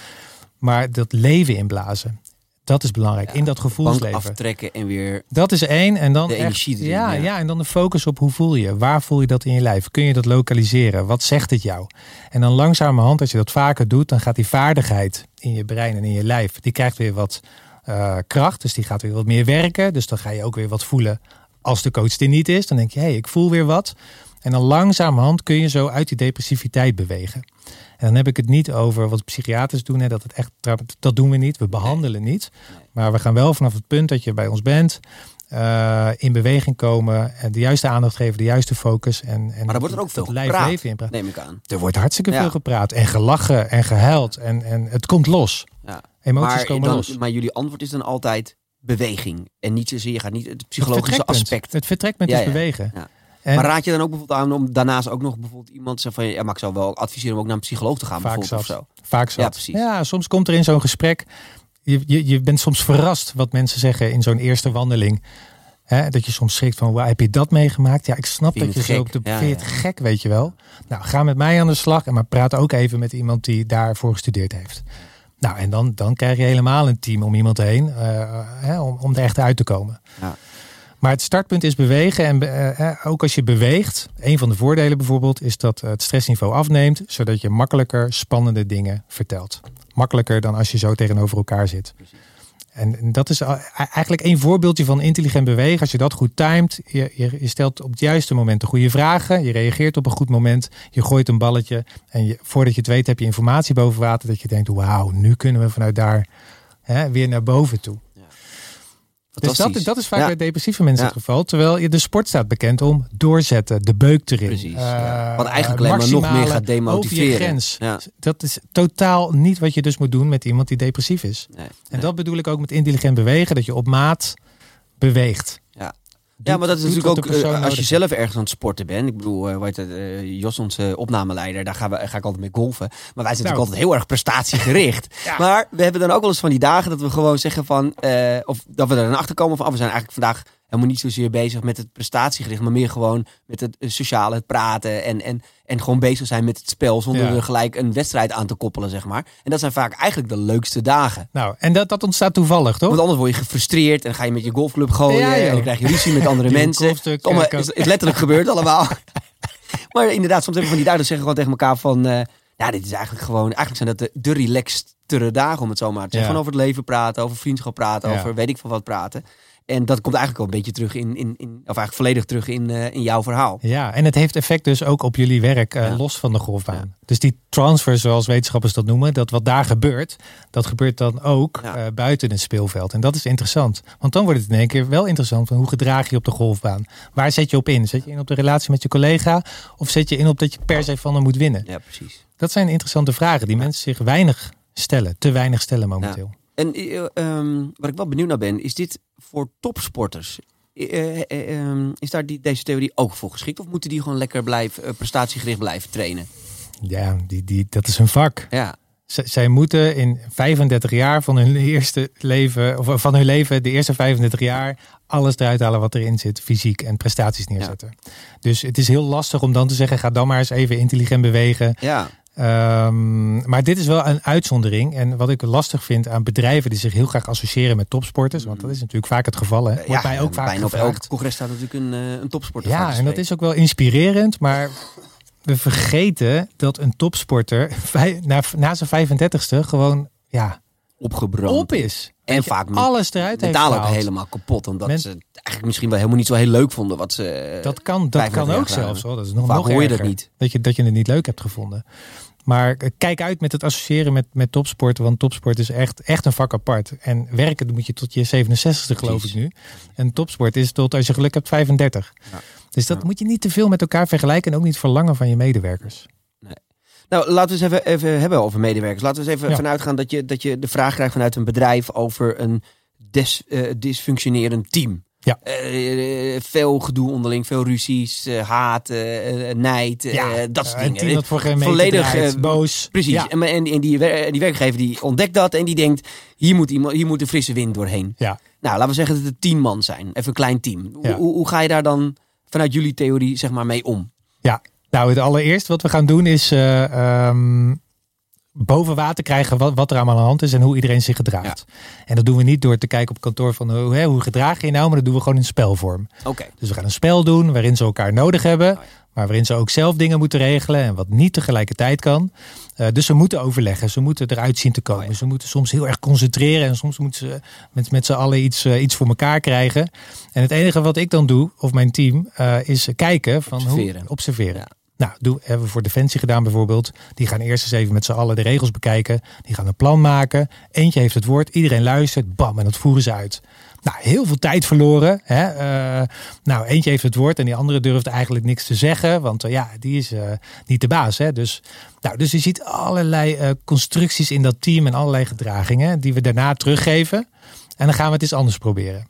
Maar dat leven inblazen. Dat is belangrijk in dat gevoelsleven. aftrekken en weer. Dat is één. En dan de echt, energie erin, ja, ja, en dan de focus op hoe voel je. Waar voel je dat in je lijf? Kun je dat lokaliseren? Wat zegt het jou? En dan langzamerhand, als je dat vaker doet, dan gaat die vaardigheid in je brein en in je lijf, die krijgt weer wat uh, kracht. Dus die gaat weer wat meer werken. Dus dan ga je ook weer wat voelen als de coach er niet is. Dan denk je, hé, hey, ik voel weer wat. En dan langzamerhand kun je zo uit die depressiviteit bewegen. En dan heb ik het niet over wat psychiaters doen. Hè, dat, het echt, dat doen we niet. We behandelen niet. Maar we gaan wel vanaf het punt dat je bij ons bent. Uh, in beweging komen. En de juiste aandacht geven. De juiste focus. En, en maar er wordt er ook veel gepraat, leven in neem ik aan. Er wordt hartstikke ja. veel gepraat. En gelachen en gehuild. En, en het komt los. Ja. Emoties maar, komen dan, los. Maar jullie antwoord is dan altijd beweging. En niet zozeer, je gaat niet het psychologische het aspect. Het vertrekpunt ja, is bewegen. Ja. En maar raad je dan ook bijvoorbeeld aan om daarnaast ook nog bijvoorbeeld iemand te zeggen van ja, maar ik zou wel adviseren om ook naar een psycholoog te gaan Vaak bijvoorbeeld zat. of zo. Vaak zat. Ja, precies. Ja, soms komt er in zo'n gesprek. Je, je, je bent soms verrast wat mensen zeggen in zo'n eerste wandeling. Dat je soms schrikt van, wow, heb je dat meegemaakt? Ja, ik snap dat je het zo op gek? de Ja, het gek, weet je wel. Nou, ga met mij aan de slag en maar praat ook even met iemand die daarvoor gestudeerd heeft. Nou, en dan, dan krijg je helemaal een team om iemand heen, uh, hè, om, om er echt uit te komen. Ja. Maar het startpunt is bewegen. En uh, ook als je beweegt, een van de voordelen bijvoorbeeld, is dat het stressniveau afneemt, zodat je makkelijker spannende dingen vertelt. Makkelijker dan als je zo tegenover elkaar zit. Precies. En dat is eigenlijk een voorbeeldje van intelligent bewegen. Als je dat goed timet, je, je, stelt op het juiste moment de goede vragen. Je reageert op een goed moment. Je gooit een balletje. En voordat je het weet heb je informatie boven water. Dat je denkt, wauw, nu kunnen we vanuit daar hè, weer naar boven toe. Dus dat, dat is vaak ja. bij depressieve mensen ja. het geval. Terwijl de sport staat bekend om doorzetten, de beuk erin. Precies. Ja. Wat eigenlijk alleen maar nog meer gaat demotiveren. Je grens. Ja. Dat is totaal niet wat je dus moet doen met iemand die depressief is. Nee, en nee. dat bedoel ik ook met intelligent bewegen. Dat je op maat beweegt. Ja. Ja, maar dat is natuurlijk ook uh, als je zelf ergens aan het sporten bent. Ik bedoel, uh, weet het, uh, Jos, onze opnameleider, daar gaan we, ga ik altijd mee golfen. Maar wij zijn nou. natuurlijk altijd heel erg prestatiegericht. ja. Maar we hebben dan ook wel eens van die dagen dat we gewoon zeggen van, of dat we er dan achter komen van, oh, we zijn eigenlijk vandaag helemaal niet zozeer bezig met het prestatiegericht, maar meer gewoon met het sociale, het praten en, en, en gewoon bezig zijn met het spel zonder ja. er gelijk een wedstrijd aan te koppelen, zeg maar. En dat zijn vaak eigenlijk de leukste dagen. Nou, en dat, dat ontstaat toevallig, toch? Want anders word je gefrustreerd en dan ga je met je golfclub gooien ja, en dan krijg je ruzie met andere mensen. Het is, is letterlijk gebeurd allemaal. maar inderdaad, soms hebben we van die duidelijk zeggen gewoon tegen elkaar van... Uh, ja, dit is eigenlijk gewoon... Eigenlijk zijn dat de, de relaxtere dagen, om het zo maar te zeggen. Gewoon over het leven praten, over vriendschap praten, over weet ik van wat praten. En dat komt eigenlijk al een beetje terug in, in, in of eigenlijk volledig terug in, uh, in jouw verhaal. Ja, en het heeft effect dus ook op jullie werk uh, ja. los van de golfbaan. Ja. Dus die transfer, zoals wetenschappers dat noemen, dat wat daar gebeurt, dat gebeurt dan ook ja. uh, buiten het speelveld. En dat is interessant. Want dan wordt het in één keer wel interessant van hoe gedraag je op de golfbaan? Waar zet je op in? Zet je in op de relatie met je collega? Of zet je in op dat je per se van hem moet winnen? Ja, precies. Dat zijn interessante vragen die mensen zich weinig stellen, te weinig stellen momenteel. En um, wat ik wel benieuwd naar ben, is dit voor topsporters? Uh, uh, um, is daar die, deze theorie ook voor geschikt? Of moeten die gewoon lekker blijven, prestatiegericht blijven trainen? Ja, die, die, dat is een vak. Ja. Z- zij moeten in 35 jaar van hun eerste leven, of van hun leven, de eerste 35 jaar, alles eruit halen wat erin zit, fysiek en prestaties neerzetten. Dus het is heel lastig om dan te zeggen, ga dan maar eens even intelligent bewegen. Ja. Ehm, maar dit is wel een uitzondering. En wat ik lastig vind aan bedrijven die zich heel graag associëren met topsporters, want dat is natuurlijk vaak het geval. Hè? Wordt mij ook vaak bijna op elk congres staat natuurlijk een, eh, een topsporter. Ja, en dat is ook wel inspirerend, maar we vergeten dat een topsporter na, na zijn 35ste gewoon ja, opgebrand. op is. En vaak alles eruit heeft ook helemaal kapot. Omdat Men- ze eigenlijk misschien wel helemaal niet zo heel leuk vonden wat ze. eh, Dat kan, dat 35 kan ook zelfs. Hoor. Dat is nog, Vaak nog hoor je dat niet. Dat je, dat je het niet leuk hebt gevonden. Maar eh, kijk uit met het associëren met, met topsport. Want topsport is echt, echt een vak apart. En werken moet je tot je 67 geloof Precies. ik nu. En topsport is tot als je geluk hebt 35. Ja. Dus dat Ja. moet je niet te veel met elkaar vergelijken. En ook niet verlangen van je medewerkers. Nou, laten we eens even, even hebben over medewerkers. Laten we eens even Ja. vanuit gaan dat je, dat je de vraag krijgt vanuit een bedrijf over een des, eh, dysfunctionerend team. Ja. Eh, veel gedoe onderling, veel ruzies, eh, haat, eh, nijd, dat soort een dingen. team dat voor geen Volledig, draait, boos. Precies. Ja. En, en, en die, wer- die werkgever die ontdekt dat en die denkt, hier moet, iemand, hier moet een frisse wind doorheen. Ja. Nou, laten we zeggen dat het tien man zijn. Even een klein team. Ja. Hoe, hoe ga je daar dan vanuit jullie theorie zeg maar mee om? Ja, nou het allereerst wat we gaan doen is eh, ehm, boven water krijgen wat, wat er allemaal aan de hand is en hoe iedereen zich gedraagt. En dat doen we niet door te kijken op kantoor van hoe, hè, hoe gedraag je nou, maar dat doen we gewoon in spelvorm. Oké. Dus we gaan een spel doen waarin ze elkaar nodig hebben, Oh ja. maar waarin ze ook zelf dingen moeten regelen en wat niet tegelijkertijd kan. Eh, dus ze moeten overleggen, ze moeten eruit zien te komen. Oh ja. Ze moeten soms heel erg concentreren en soms moeten ze met, met z'n allen iets, eh, iets voor elkaar krijgen. En het enige wat ik dan doe, of mijn team, eh, is kijken van Observeren. hoe observeren. Nou, doen, hebben we voor Defensie gedaan bijvoorbeeld. Die gaan eerst eens even met z'n allen de regels bekijken. Die gaan een plan maken. Eentje heeft het woord, iedereen luistert, bam, en dat voeren ze uit. Nou, heel veel tijd verloren. Hè? Eh, nou, eentje heeft het woord en die andere durft eigenlijk niks te zeggen. Want eh, ja, die is eh, niet de baas. Hè? Dus, nou, dus je ziet allerlei constructies in dat team en allerlei gedragingen die we daarna teruggeven. En dan gaan we het eens anders proberen.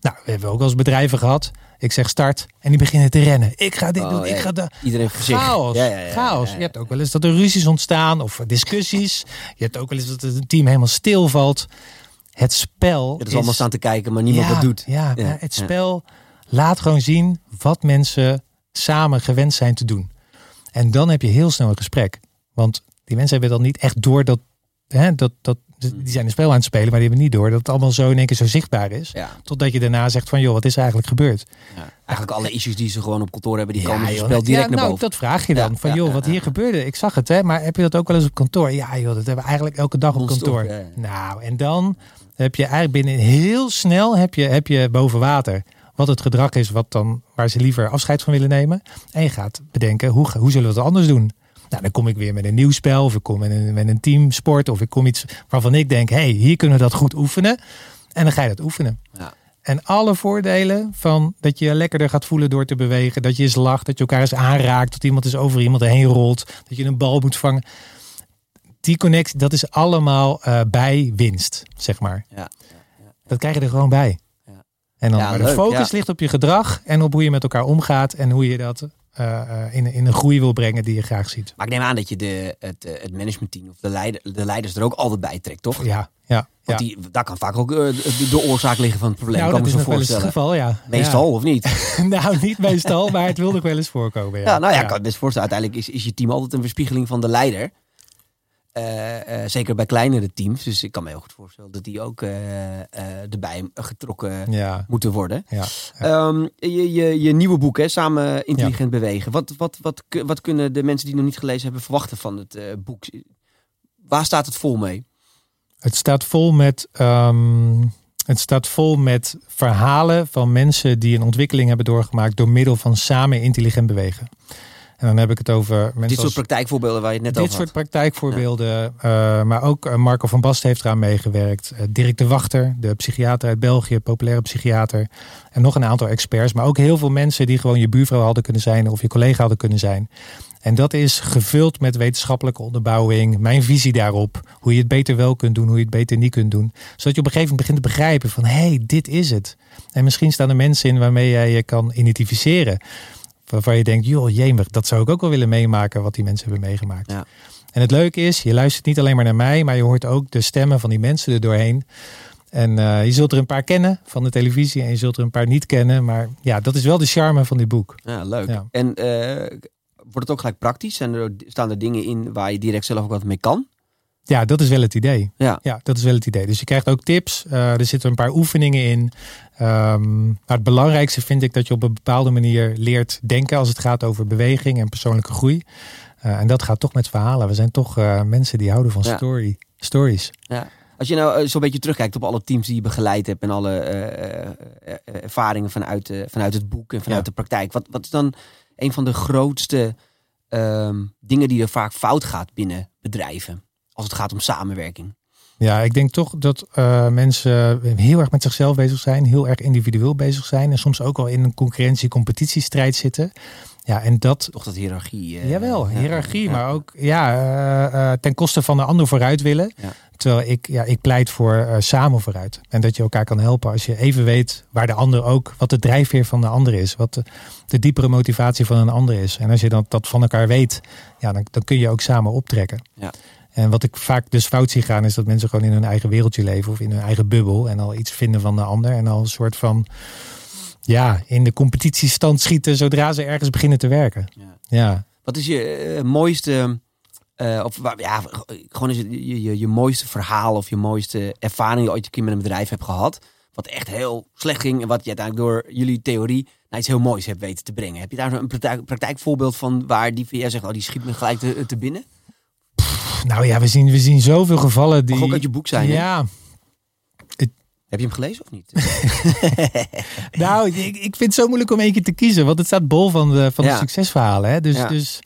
Nou, we hebben ook wel bedrijven gehad. Ik zeg start en die beginnen te rennen. Ik ga dit Oh, doen, ja, ik ga dat. Iedereen voor zich. Chaos. Ja, ja, ja, Chaos. Je hebt ook wel eens dat er ruzies ontstaan of discussies. Je hebt ook wel eens dat het team helemaal stilvalt. Het spel. Het is allemaal staan te kijken, maar niemand wat doet. Ja, het spel laat gewoon zien wat mensen samen gewend zijn te doen. En dan heb je heel snel een gesprek. Want die mensen hebben dan niet echt door dat. Hè, dat, dat die zijn een spel aan het spelen, maar die hebben niet door dat het allemaal zo in één keer zo zichtbaar is. Ja. Totdat je daarna zegt van joh, wat is er eigenlijk gebeurd? Ja. Eigenlijk alle issues die ze gewoon op kantoor hebben, die Ja, komen spel direct ja, naar nou, boven. dat vraag je dan. Ja, van ja, joh, ja, wat ja, hier ja. gebeurde. Ik zag het, hè, maar heb je dat ook wel eens op kantoor? Ja, joh, dat hebben we eigenlijk elke dag op kantoor. ja, ja. Nou, en dan heb je eigenlijk binnen heel snel heb je, heb je boven water wat het gedrag is wat dan, waar ze liever afscheid van willen nemen. En je gaat bedenken, hoe, hoe zullen we het anders doen? Nou, dan kom ik weer met een nieuw spel, of ik kom met een, met een teamsport, of ik kom iets waarvan ik denk, hey, hier kunnen we dat goed oefenen. En dan ga je dat oefenen. Ja. En alle voordelen van dat je je lekkerder gaat voelen door te bewegen. Dat je eens lacht, dat je elkaar eens aanraakt. Dat iemand eens over iemand heen rolt. Dat je een bal moet vangen. Die connectie, dat is allemaal eh, bij winst, zeg maar. Ja. Dat krijg je er gewoon bij. Ja. En dan, Ja, maar de leuk, focus ligt op je gedrag en op hoe je met elkaar omgaat. En hoe je dat eh, eh, in, in een groei wil brengen die je graag ziet. Maar ik neem aan dat je de, het, eh, het managementteam of de, leider, de leiders er ook altijd bij trekt, toch? Ja, ja. Want ja. die, daar kan vaak ook de, de oorzaak liggen van het probleem. nou, kan dat me is zo nog wel eens het voorstellen. geval, ja. Meestal, of niet? Nou, niet meestal, maar het wil nog wel eens voorkomen. Ja, Ja, nou ja, ik kan me best voorstellen. Uiteindelijk is, is je team altijd een verspiegeling van de leider. Eh, zeker bij kleinere teams. Dus ik kan me heel goed voorstellen dat die ook eh, eh, erbij getrokken Ja, moeten worden. ja. Ehm, je, je, je nieuwe boek, hè, Samen Intelligent Bewegen. Wat, wat, wat, wat kunnen de mensen die nog niet gelezen hebben verwachten van het eh, boek? Waar staat het vol mee? Het staat vol met. ehm, het staat vol met verhalen van mensen die een ontwikkeling hebben doorgemaakt door middel van samen intelligent bewegen. En dan heb ik het over mensen Dit soort als- praktijkvoorbeelden waar je het net dit over soort had. praktijkvoorbeelden. eh, maar ook eh, Marco van Bast heeft eraan meegewerkt. Eh, Dirk de Wachter, de psychiater uit België, populaire psychiater. En nog een aantal experts. Maar ook heel veel mensen die gewoon je buurvrouw hadden kunnen zijn of je collega hadden kunnen zijn. En dat is gevuld met wetenschappelijke onderbouwing, mijn visie daarop, hoe je het beter wel kunt doen, hoe je het beter niet kunt doen. Zodat je op een gegeven moment begint te begrijpen van hé, hey, dit is het. En misschien staan er mensen in waarmee jij je kan identificeren. Waarvan je denkt, joh, jemig, dat zou ik ook wel willen meemaken wat die mensen hebben meegemaakt. Ja. En het leuke is, je luistert niet alleen maar naar mij, maar je hoort ook de stemmen van die mensen er doorheen. En uh, je zult er een paar kennen van de televisie en je zult er een paar niet kennen. Maar ja, dat is wel de charme van dit boek. Ja, leuk. Ja. En uh, wordt het ook gelijk praktisch? En er, staan er dingen in waar je direct zelf ook wat mee kan? Ja, dat is wel het idee. Ja. ja, dat is wel het idee. Dus je krijgt ook tips. Uh, er zitten een paar oefeningen in. Um, maar het belangrijkste vind ik dat je op een bepaalde manier leert denken als het gaat over beweging en persoonlijke groei. Uh, en dat gaat toch met verhalen. We zijn toch uh, mensen die houden van ja. story, stories. Ja. Als je nou zo'n beetje terugkijkt op alle teams die je begeleid hebt en alle ervaringen vanuit, vanuit het boek en vanuit ja. de praktijk. Wat, wat is dan een van de grootste um, dingen die er vaak fout gaat binnen bedrijven? Als het gaat om samenwerking? Ja, ik denk toch dat uh, mensen heel erg met zichzelf bezig zijn, heel erg individueel bezig zijn en soms ook al in een concurrentie-competitiestrijd zitten. Ja, en dat. Toch dat hiërarchie. Uh, Jawel, hiërarchie, ja, maar ook ja, uh, ten koste van de ander vooruit willen. Ja. Terwijl ik, ja, ik pleit voor samen vooruit. En dat je elkaar kan helpen als je even weet waar de ander ook, wat de drijfveer van de ander is, wat de, de diepere motivatie van een ander is. En als je dat, dat van elkaar weet, ja, dan, dan kun je ook samen optrekken. Ja. En wat ik vaak dus fout zie gaan, is dat mensen gewoon in hun eigen wereldje leven of in hun eigen bubbel en al iets vinden van de ander en al een soort van ja, in de competitiestand schieten zodra ze ergens beginnen te werken. Ja. ja. Wat is je uh, mooiste, uh, of ja, gewoon is het, je, je, je, mooiste verhaal of je mooiste ervaring die je ooit een keer met een bedrijf hebt gehad, wat echt heel slecht ging en wat je uiteindelijk door jullie theorie naar iets heel moois hebt weten te brengen. Heb je daar een praktijk, praktijkvoorbeeld van waar die VR zegt, oh die schiet me gelijk te, te binnen? Nou ja, we zien, we zien zoveel gevallen die... Mag ook uit je boek zijn, Ja. Heb je hem gelezen of niet? nou, ik, ik vind het zo moeilijk om één keer te kiezen. Want het staat bol van de, van de succesverhalen. Hè? Dus, ja. dus...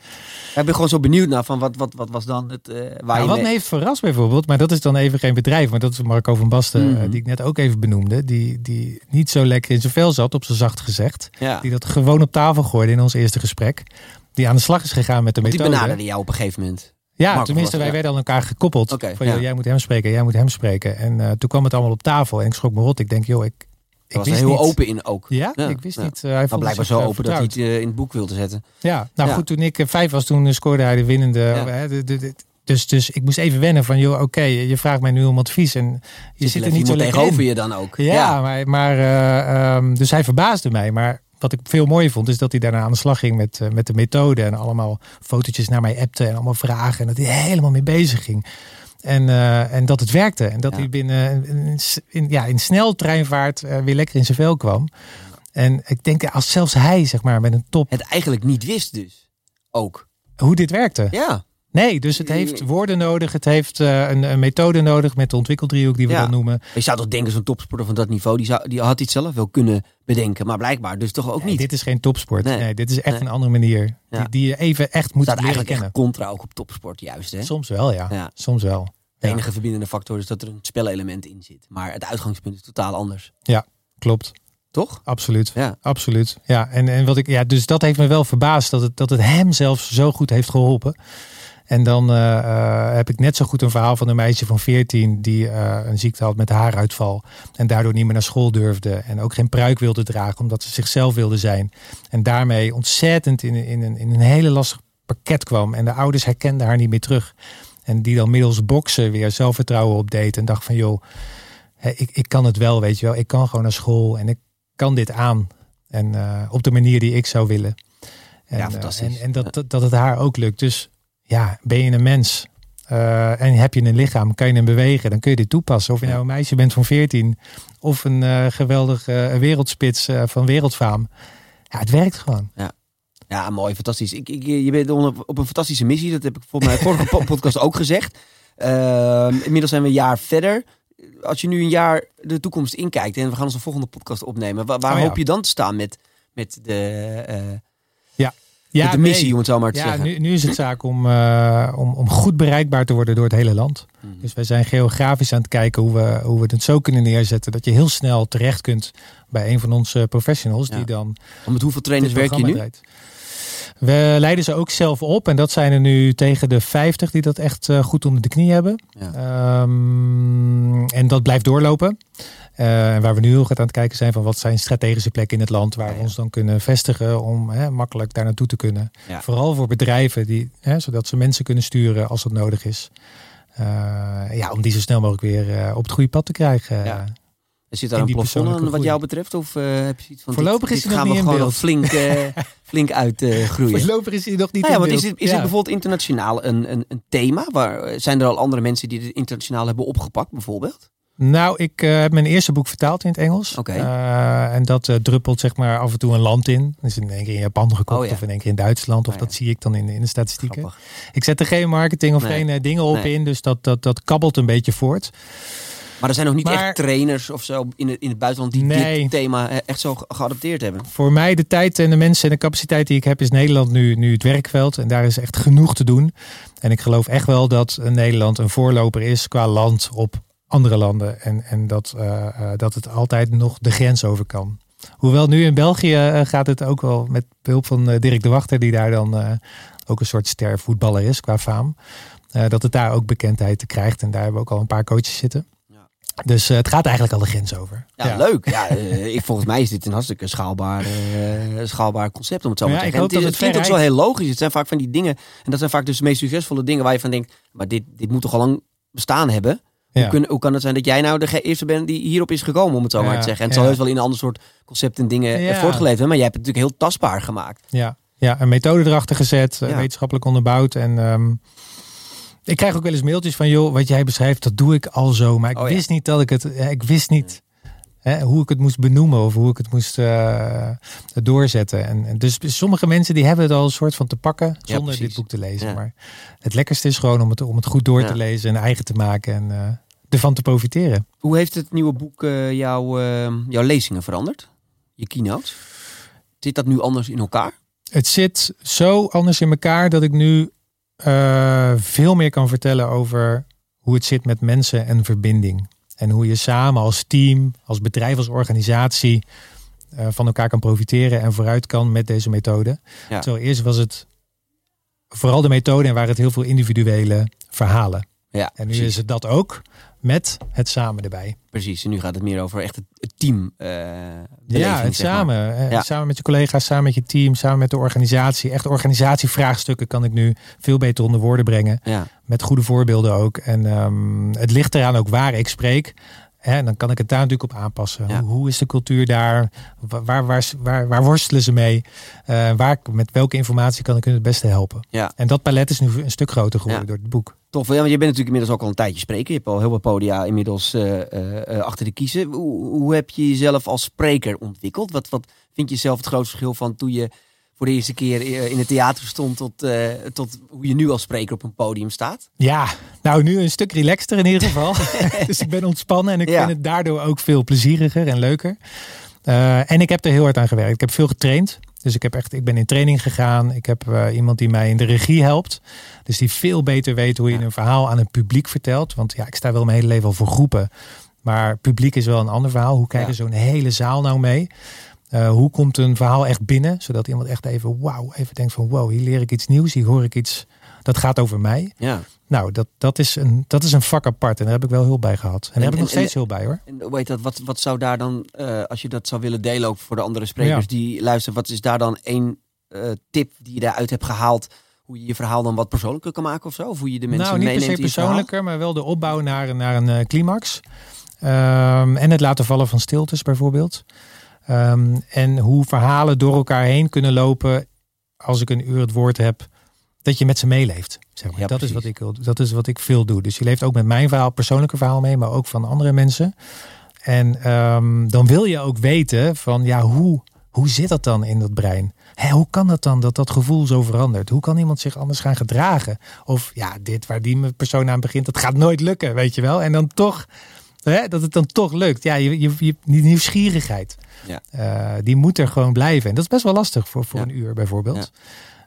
Ik ben gewoon zo benieuwd naar van wat, wat, wat was dan het... Uh, waar nou, je wat me heeft verrast bijvoorbeeld, maar dat is dan even geen bedrijf. Maar dat is Marco van Basten, mm -hmm. die ik net ook even benoemde. Die, die niet zo lekker in zijn vel zat, op zijn zacht gezegd. Ja. Die dat gewoon op tafel gooide in ons eerste gesprek. Die aan de slag is gegaan met de Want methode. Die benaderde jou op een gegeven moment. Ja, tenminste, wij ja. werden aan elkaar gekoppeld. Okay, van, joh, jij moet hem spreken, jij moet hem spreken. En uh, toen kwam het allemaal op tafel en ik schrok me rot. Ik denk, joh, ik, ik was wist heel niet. open in ook. Ja, ik wist niet. Uh, hij maar blijkbaar zo open dat hij het uh, in het boek wilde zetten. Ja, nou goed, toen ik vijf was, toen scoorde hij de winnende. De, de, de, dus, dus ik moest even wennen van, joh, oké, okay, je vraagt mij nu om advies en je zit er niet zo lekker tegenover in. je dan ook. Ja, maar, maar um, dus hij verbaasde mij. Maar wat ik veel mooier vond, is dat hij daarna aan de slag ging met, uh, met de methode. En allemaal fotootjes naar mij appte en allemaal vragen. En dat hij helemaal mee bezig ging. En, uh, en dat het werkte. En dat ja. hij binnen in, in, ja, in snel treinvaart uh, weer lekker in zijn vel kwam. En ik denk als zelfs hij, zeg maar, met een top. Het eigenlijk niet wist, dus ook. Hoe dit werkte. Ja. Nee, dus het heeft woorden nodig. Het heeft uh, een, een, methode nodig met de ontwikkeldriehoek die we ja. dan noemen. Je zou toch denken, zo'n topsporter van dat niveau, die, zou, die had iets zelf wel kunnen bedenken. Maar blijkbaar dus toch ook nee, niet. Dit is geen topsport. Nee, nee dit is echt nee. een andere manier. Ja. Die, die, je even echt moet leren eigenlijk kennen. Echt contra ook op topsport juist. Hè? Soms wel, ja. ja. Soms wel. De enige verbindende factor is dat er een spelelement in zit. Maar het uitgangspunt is totaal anders. Ja, klopt. Toch? Absoluut. Ja. Absoluut. Ja, en, en wat ik, ja, dus dat heeft me wel verbaasd dat het, dat het hem zelfs zo goed heeft geholpen. En dan uh, uh, heb ik net zo goed een verhaal van een meisje van 14 die uh, een ziekte had met haaruitval. En daardoor niet meer naar school durfde. En ook geen pruik wilde dragen omdat ze zichzelf wilde zijn. En daarmee ontzettend in, in, in, in een hele lastig pakket kwam. En de ouders herkenden haar niet meer terug. En die dan middels boksen weer zelfvertrouwen opdeed. En dacht van joh, ik, ik kan het wel, weet je wel. Ik kan gewoon naar school en ik kan dit aan. En op de manier die ik zou willen. En, ja, fantastisch. en, en dat, dat, dat het haar ook lukt. Dus ja, ben je een mens uh, en heb je een lichaam, kan je hem bewegen, dan kun je dit toepassen. Of je nou een meisje bent van 14 of een uh, geweldige uh, wereldspits van wereldfaam. Ja, het werkt gewoon. Ja. Ja, mooi, fantastisch. Ik, ik, je bent op een fantastische missie. Dat heb ik voor mijn vorige podcast ook gezegd. Uh, inmiddels zijn we een jaar verder. Als je nu een jaar de toekomst inkijkt en we gaan onze volgende podcast opnemen, waar, waar oh, ja. hoop je dan te staan met, met de. Ja, de missie, nee. om het zo maar te ja, zeggen. Nu, nu is het zaak om, uh, om, om goed bereikbaar te worden door het hele land. Hmm. Dus wij zijn geografisch aan het kijken hoe we, hoe we het zo kunnen neerzetten. Dat je heel snel terecht kunt bij een van onze professionals. Ja. Die dan Om met hoeveel trainers werk je nu? Draait. We leiden ze ook zelf op. En dat zijn er nu tegen de 50 die dat echt uh, goed onder de knie hebben. Ja. Um, en dat blijft doorlopen. Uh, waar we nu heel goed aan het kijken zijn van wat zijn strategische plekken in het land waar we ons dan kunnen vestigen om hè, makkelijk daar naartoe te kunnen. Vooral voor bedrijven die, hè, zodat ze mensen kunnen sturen als dat nodig is. Uh, ja, om die zo snel mogelijk weer uh, op het goede pad te krijgen. Ja. Zit daar een plafond aan wat jou betreft? Of uh, heb je iets van Voorlopig dit, is nog niet in beeld. flink, flink uitgroeien? Voorlopig is hij nog niet nou ja, in beeld. Is, het, is het bijvoorbeeld internationaal een, een, een thema? Waar, zijn er al andere mensen die het internationaal hebben opgepakt bijvoorbeeld? Nou, ik uh, heb mijn eerste boek vertaald in het Engels. Oké. Uh, en dat uh, druppelt zeg maar af en toe een land in. Dus in één keer in Japan gekocht Oh, ja. of in één keer in Duitsland. Of Ja, dat zie ik dan in, in de statistieken. Grappig. Ik zet er geen marketing of Nee. geen eh, dingen op Nee. in. Dus dat, dat, dat kabbelt een beetje voort. Maar er zijn nog niet Maar- echt trainers of zo in het, in het buitenland die Nee. dit thema eh, echt zo ge- geadopteerd hebben. Voor mij de tijd en de mensen en de capaciteit die ik heb is Nederland nu, nu het werkveld. En daar is echt genoeg te doen. En ik geloof echt wel dat eh, Nederland een voorloper is qua land op andere landen. En, en dat, eh, eh, dat het altijd nog de grens over kan. Hoewel nu in België eh, gaat het ook wel met behulp van Dirk de Wachter, die daar dan ook een soort ster voetballer is qua faam. dat het daar ook bekendheid krijgt. En daar hebben we ook al een paar coaches zitten. Dus het gaat eigenlijk al de grens over. Ja, leuk. Ja, ik, volgens mij is dit een hartstikke schaalbaar, schaalbaar concept om het zo Ja, maar te zeggen. het, het het klinkt ook zo heel logisch. Het zijn vaak van die dingen, en dat zijn vaak dus de meest succesvolle dingen waar je van denkt, maar dit, dit moet toch al lang bestaan hebben? Ja. Hoe, kun- hoe kan het zijn dat jij nou de eerste bent die hierop is gekomen, om het zo maar te zeggen? En het zal heus wel in een ander soort concept en dingen eh, voortgeleefd hebben, maar jij hebt het natuurlijk heel tastbaar gemaakt. Ja, ja een methode erachter gezet, eh, wetenschappelijk onderbouwd. En ehm, ik krijg ook wel eens mailtjes van, joh, wat jij beschrijft, dat doe ik al zo. Maar ik Oh wist niet dat ik het, eh, ik wist niet hè, hoe ik het moest benoemen of hoe ik het moest eh, doorzetten. En, en dus sommige mensen die hebben het al een soort van te pakken zonder dit boek te lezen. Ja. Maar het lekkerste is gewoon om het, om het goed door Ja. te lezen en eigen te maken en eh, ervan te profiteren. Hoe heeft het nieuwe boek eh, jouw, jouw lezingen veranderd? Je keynote? Zit dat nu anders in elkaar? Het zit zo anders in elkaar dat ik nu veel meer kan vertellen over hoe het zit met mensen en verbinding. En hoe je samen als team, als bedrijf, als organisatie eh, van elkaar kan profiteren en vooruit kan met deze methode. Ja. Zo eerst was het vooral de methode en waren het heel veel individuele verhalen. Ja, En nu precies. is het dat ook met het samen erbij. Precies, en nu gaat het meer over echt het, team. eh Ja, het zeg maar. samen. eh, Ja. Samen met je collega's, samen met je team, samen met de organisatie. Echt organisatievraagstukken kan ik nu veel beter onder woorden brengen. Ja, Met goede voorbeelden ook. En ehm, het ligt eraan ook waar ik spreek. Hè, en dan kan ik het daar natuurlijk op aanpassen. Ja. Hoe, hoe is de cultuur daar? Wa- Waar, waar, waar, waar worstelen ze mee? Eh, waar, met welke informatie kan ik hun het beste helpen? ja. En dat palet is nu een stuk groter geworden Ja. door het boek. tof. Ja, want je bent natuurlijk inmiddels ook al een tijdje spreker. Je hebt al heel wat podia inmiddels eh, eh, achter de kiezen. Hoe, hoe heb je jezelf als spreker ontwikkeld? Wat, wat vind je zelf het grootste verschil van toen je voor de eerste keer eh, in het theater stond tot, eh, tot hoe je nu als spreker op een podium staat? Ja, nou nu een stuk relaxter in ieder geval. dus ik ben ontspannen en ik Ja. vind het daardoor ook veel plezieriger en leuker. Eh, en ik heb er heel hard aan gewerkt. Ik heb veel getraind. Dus ik, heb echt, ik ben in training gegaan. Ik heb iemand die mij in de regie helpt. Dus die veel beter weet hoe je Ja. een verhaal aan het publiek vertelt. Want ja, ik sta wel mijn hele leven al voor groepen. Maar publiek is wel een ander verhaal. Hoe krijg je zo'n hele zaal nou mee? Eh, hoe komt een verhaal echt binnen? Zodat iemand echt even wauw, even denkt van wow, hier leer ik iets nieuws. Hier hoor ik iets, dat gaat over mij. Ja. Nou, dat, dat, is een, dat is een vak apart. En daar heb ik wel hulp bij gehad. En daar heb ik en- nog steeds hulp bij hoor. En heet dat, wat, wat zou daar dan, eh, als je dat zou willen delen ook voor de andere sprekers Ja. die luisteren, wat is daar dan één eh, tip die je daaruit hebt gehaald? Hoe je je verhaal dan wat persoonlijker kan maken of zo? Of hoe je de mensen nou, niet per se persoonlijker, maar wel de opbouw naar, naar een climax. Ehm, en het laten vallen van stiltes bijvoorbeeld. Ehm, en hoe verhalen door elkaar heen kunnen lopen als ik een uur het woord heb, dat je met ze meeleeft. Zeg maar. Ja, dat, is wat ik, dat is wat ik veel doe. Dus je leeft ook met mijn verhaal, persoonlijke verhaal mee, maar ook van andere mensen. En ehm, dan wil je ook weten van ja, hoe, hoe zit dat dan in dat brein? Hè, hoe kan dat dan dat dat gevoel zo verandert? Hoe kan iemand zich anders gaan gedragen? Of ja, dit waar die persoon aan begint, dat gaat nooit lukken, weet je wel? En dan toch, hè, dat het dan toch lukt. Ja, je, je, je, die nieuwsgierigheid, Ja. eh, die moet er gewoon blijven. En dat is best wel lastig voor, voor Ja. een uur bijvoorbeeld.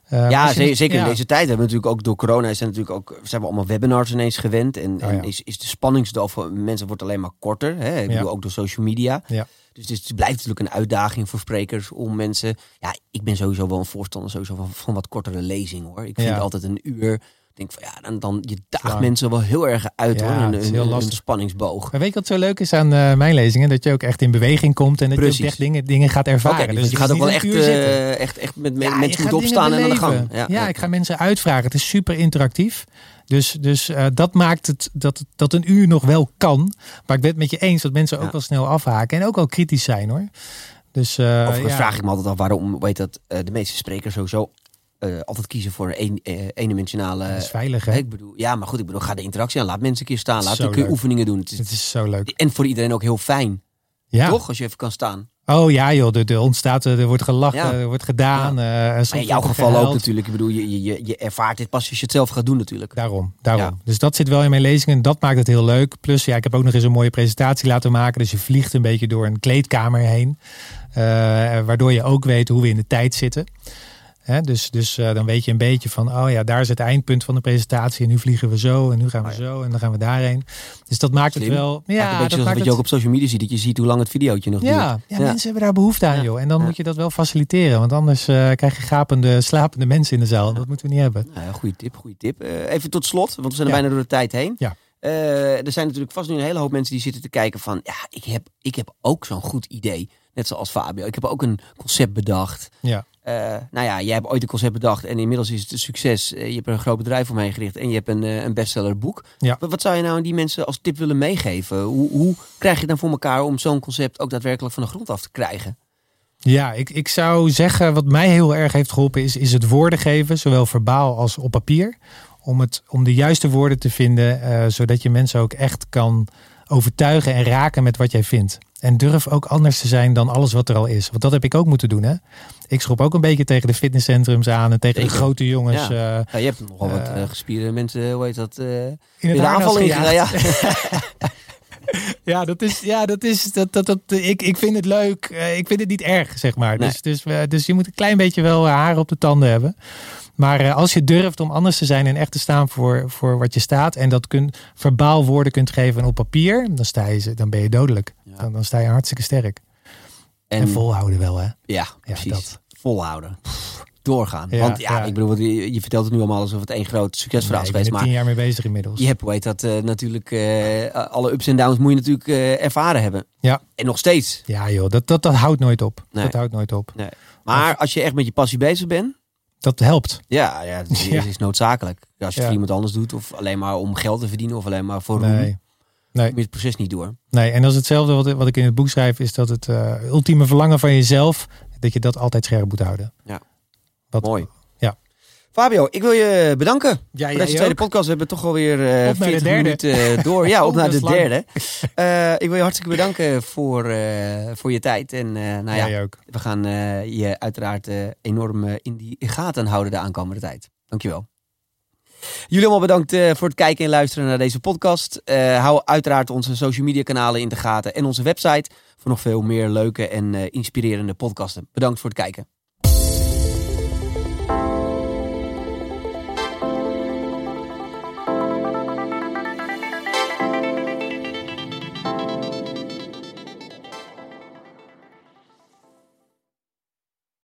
Ja. Eh, Ja, je zeker in deze tijd. We hebben natuurlijk ook door corona zijn, natuurlijk ook, zijn we allemaal webinars ineens gewend. En, Oh, en is, is de spanningsdoof van mensen wordt alleen maar korter. Hè? Ik bedoel, ook door social media. Ja. Dus het, blijft natuurlijk een uitdaging voor sprekers om mensen... Ja, ik ben sowieso wel een voorstander sowieso van, van wat kortere lezing hoor. Ik vind altijd een uur, denk van ja, dan, dan je daagt mensen wel heel erg uit Ja, hoor. Een, is heel een lastig. spanningsboog. Maar weet je wat zo leuk is aan eh, mijn lezingen? Dat je ook echt in beweging komt en dat je ook echt dingen, dingen gaat ervaren. Oké, dus je gaat ook wel echt, eh, echt, echt met me- Ja, mensen opstaan en aan de gang. Ja, ik ga mensen uitvragen. Het is super interactief. Dus, dus eh, dat maakt het dat, dat een uur nog wel kan. Maar ik ben het met je eens dat mensen ook wel snel afhaken. En ook wel kritisch zijn hoor. Dus, Overigens ja. vraag ik me altijd af waarom weet dat, de meeste sprekers sowieso eh, altijd kiezen voor een eh, eendimensionale... Dat is veilig hè. ik bedoel, ja, maar goed, ik bedoel, ga de interactie aan. Laat mensen een keer staan. Laat keer leuk. oefeningen doen. Het is, Het is zo leuk. en voor iedereen ook heel fijn. Ja. Toch? Als je even kan staan. Oh ja joh, er, er ontstaat, er wordt gelachen, Ja. er wordt gedaan. eh, in jouw geval ook natuurlijk. Ik bedoel, je, je, je, je ervaart dit pas als je het zelf gaat doen natuurlijk. Daarom, daarom. Ja. Dus dat zit wel in mijn lezingen. Dat maakt het heel leuk. Plus, ja, ik heb ook nog eens een mooie presentatie laten maken. Dus je vliegt een beetje door een kleedkamer heen. waardoor je ook weet hoe we in de tijd zitten. Hè, dus dus eh, dan weet je een beetje van, oh ja, daar is het eindpunt van de presentatie. En nu vliegen we zo en nu gaan we Oh ja. zo en dan gaan we daarheen. Dus dat maakt Slim. het wel. Ja, Ja, een beetje dat zoals wat je ook op social media ziet. Dat je ziet hoe lang het videootje nog duurt. ja, mensen hebben daar behoefte aan, joh. En dan moet je dat wel faciliteren. Want anders eh, krijg je gapende, slapende mensen in de zaal. Dat moeten we niet hebben. Nou goede tip, goede tip. Eh, even tot slot, want we zijn er bijna door de tijd heen. Ja. Er zijn natuurlijk vast nu een hele hoop mensen die zitten te kijken van... Ja, ik heb, ik heb ook zo'n goed idee. Net zoals Fabio. Ik heb ook een concept bedacht. Ja. Eh, nou ja, jij hebt ooit een concept bedacht en inmiddels is het een succes. Eh, je hebt er een groot bedrijf omheen gericht en je hebt een, eh, een bestsellerboek. Ja. Wat, wat zou je nou aan die mensen als tip willen meegeven? Hoe, hoe krijg je het dan voor elkaar om zo'n concept ook daadwerkelijk van de grond af te krijgen? Ja, ik, ik zou zeggen, wat mij heel erg heeft geholpen, is, is het woorden geven, zowel verbaal als op papier. Om, het, om de juiste woorden te vinden, zodat je mensen ook echt kan overtuigen en raken met wat jij vindt. En durf ook anders te zijn dan alles wat er al is. Want dat heb ik ook moeten doen. Hè? Ik schop ook een beetje tegen de fitnesscentrums aan en tegen de grote jongens. Ja. eh, Ja, je hebt nogal wat Eh, eh, gespierde mensen, hoe heet dat? in het de aanval ingegaan. Ja. Ja, dat is, ja, dat is, dat, dat, dat, ik, ik vind het leuk. Ik vind het niet erg, zeg maar. Nee. Dus, dus, dus je moet een klein beetje wel haar op de tanden hebben. Maar als je durft om anders te zijn en echt te staan voor, voor wat je staat. En dat kunt, verbaal woorden kunt geven op papier. Dan, sta je, dan ben je dodelijk. Ja. Dan, dan sta je hartstikke sterk. En, En, volhouden wel, hè? ja, precies. dat. Volhouden. Doorgaan. Ja, Want ja, ja. ik bedoel, je, je vertelt het nu allemaal alsof het één groot succesverhaal Nee, is geweest. Maar tien jaar mee bezig inmiddels. je hebt, heet dat, eh, natuurlijk, eh, alle ups en downs moet je natuurlijk eh, ervaren hebben. Ja. En nog steeds. Ja joh, dat, dat, dat houdt nooit op. Nee. Dat houdt nooit op. Maar als je echt met je passie bezig bent, Dat helpt. ja, ja, dat is, Ja. is noodzakelijk. Als je het Ja. voor iemand anders doet, of alleen maar om geld te verdienen, of alleen maar voor roem, Nee. Kom je het proces niet door. Nee, en dat is hetzelfde wat, wat ik in het boek schrijf, is dat het eh, ultieme verlangen van jezelf, dat je dat altijd scherp moet houden. Ja. Wat, Mooi. Ja. Fabio, ik wil je bedanken. Ja, Voor deze tweede podcast we hebben toch alweer eh de 40 derde. minuten eh, door. Ja, op naar de derde. Eh, ik wil je hartstikke bedanken voor, eh, voor je tijd. En eh, nou ja, ook. we gaan eh, je uiteraard eh, enorm eh, in die gaten houden de aankomende tijd. Dankjewel. Jullie allemaal bedankt eh, voor het kijken en luisteren naar deze podcast. Eh, hou uiteraard onze social media kanalen in de gaten en onze website voor nog veel meer leuke en eh, inspirerende podcasten. Bedankt voor het kijken.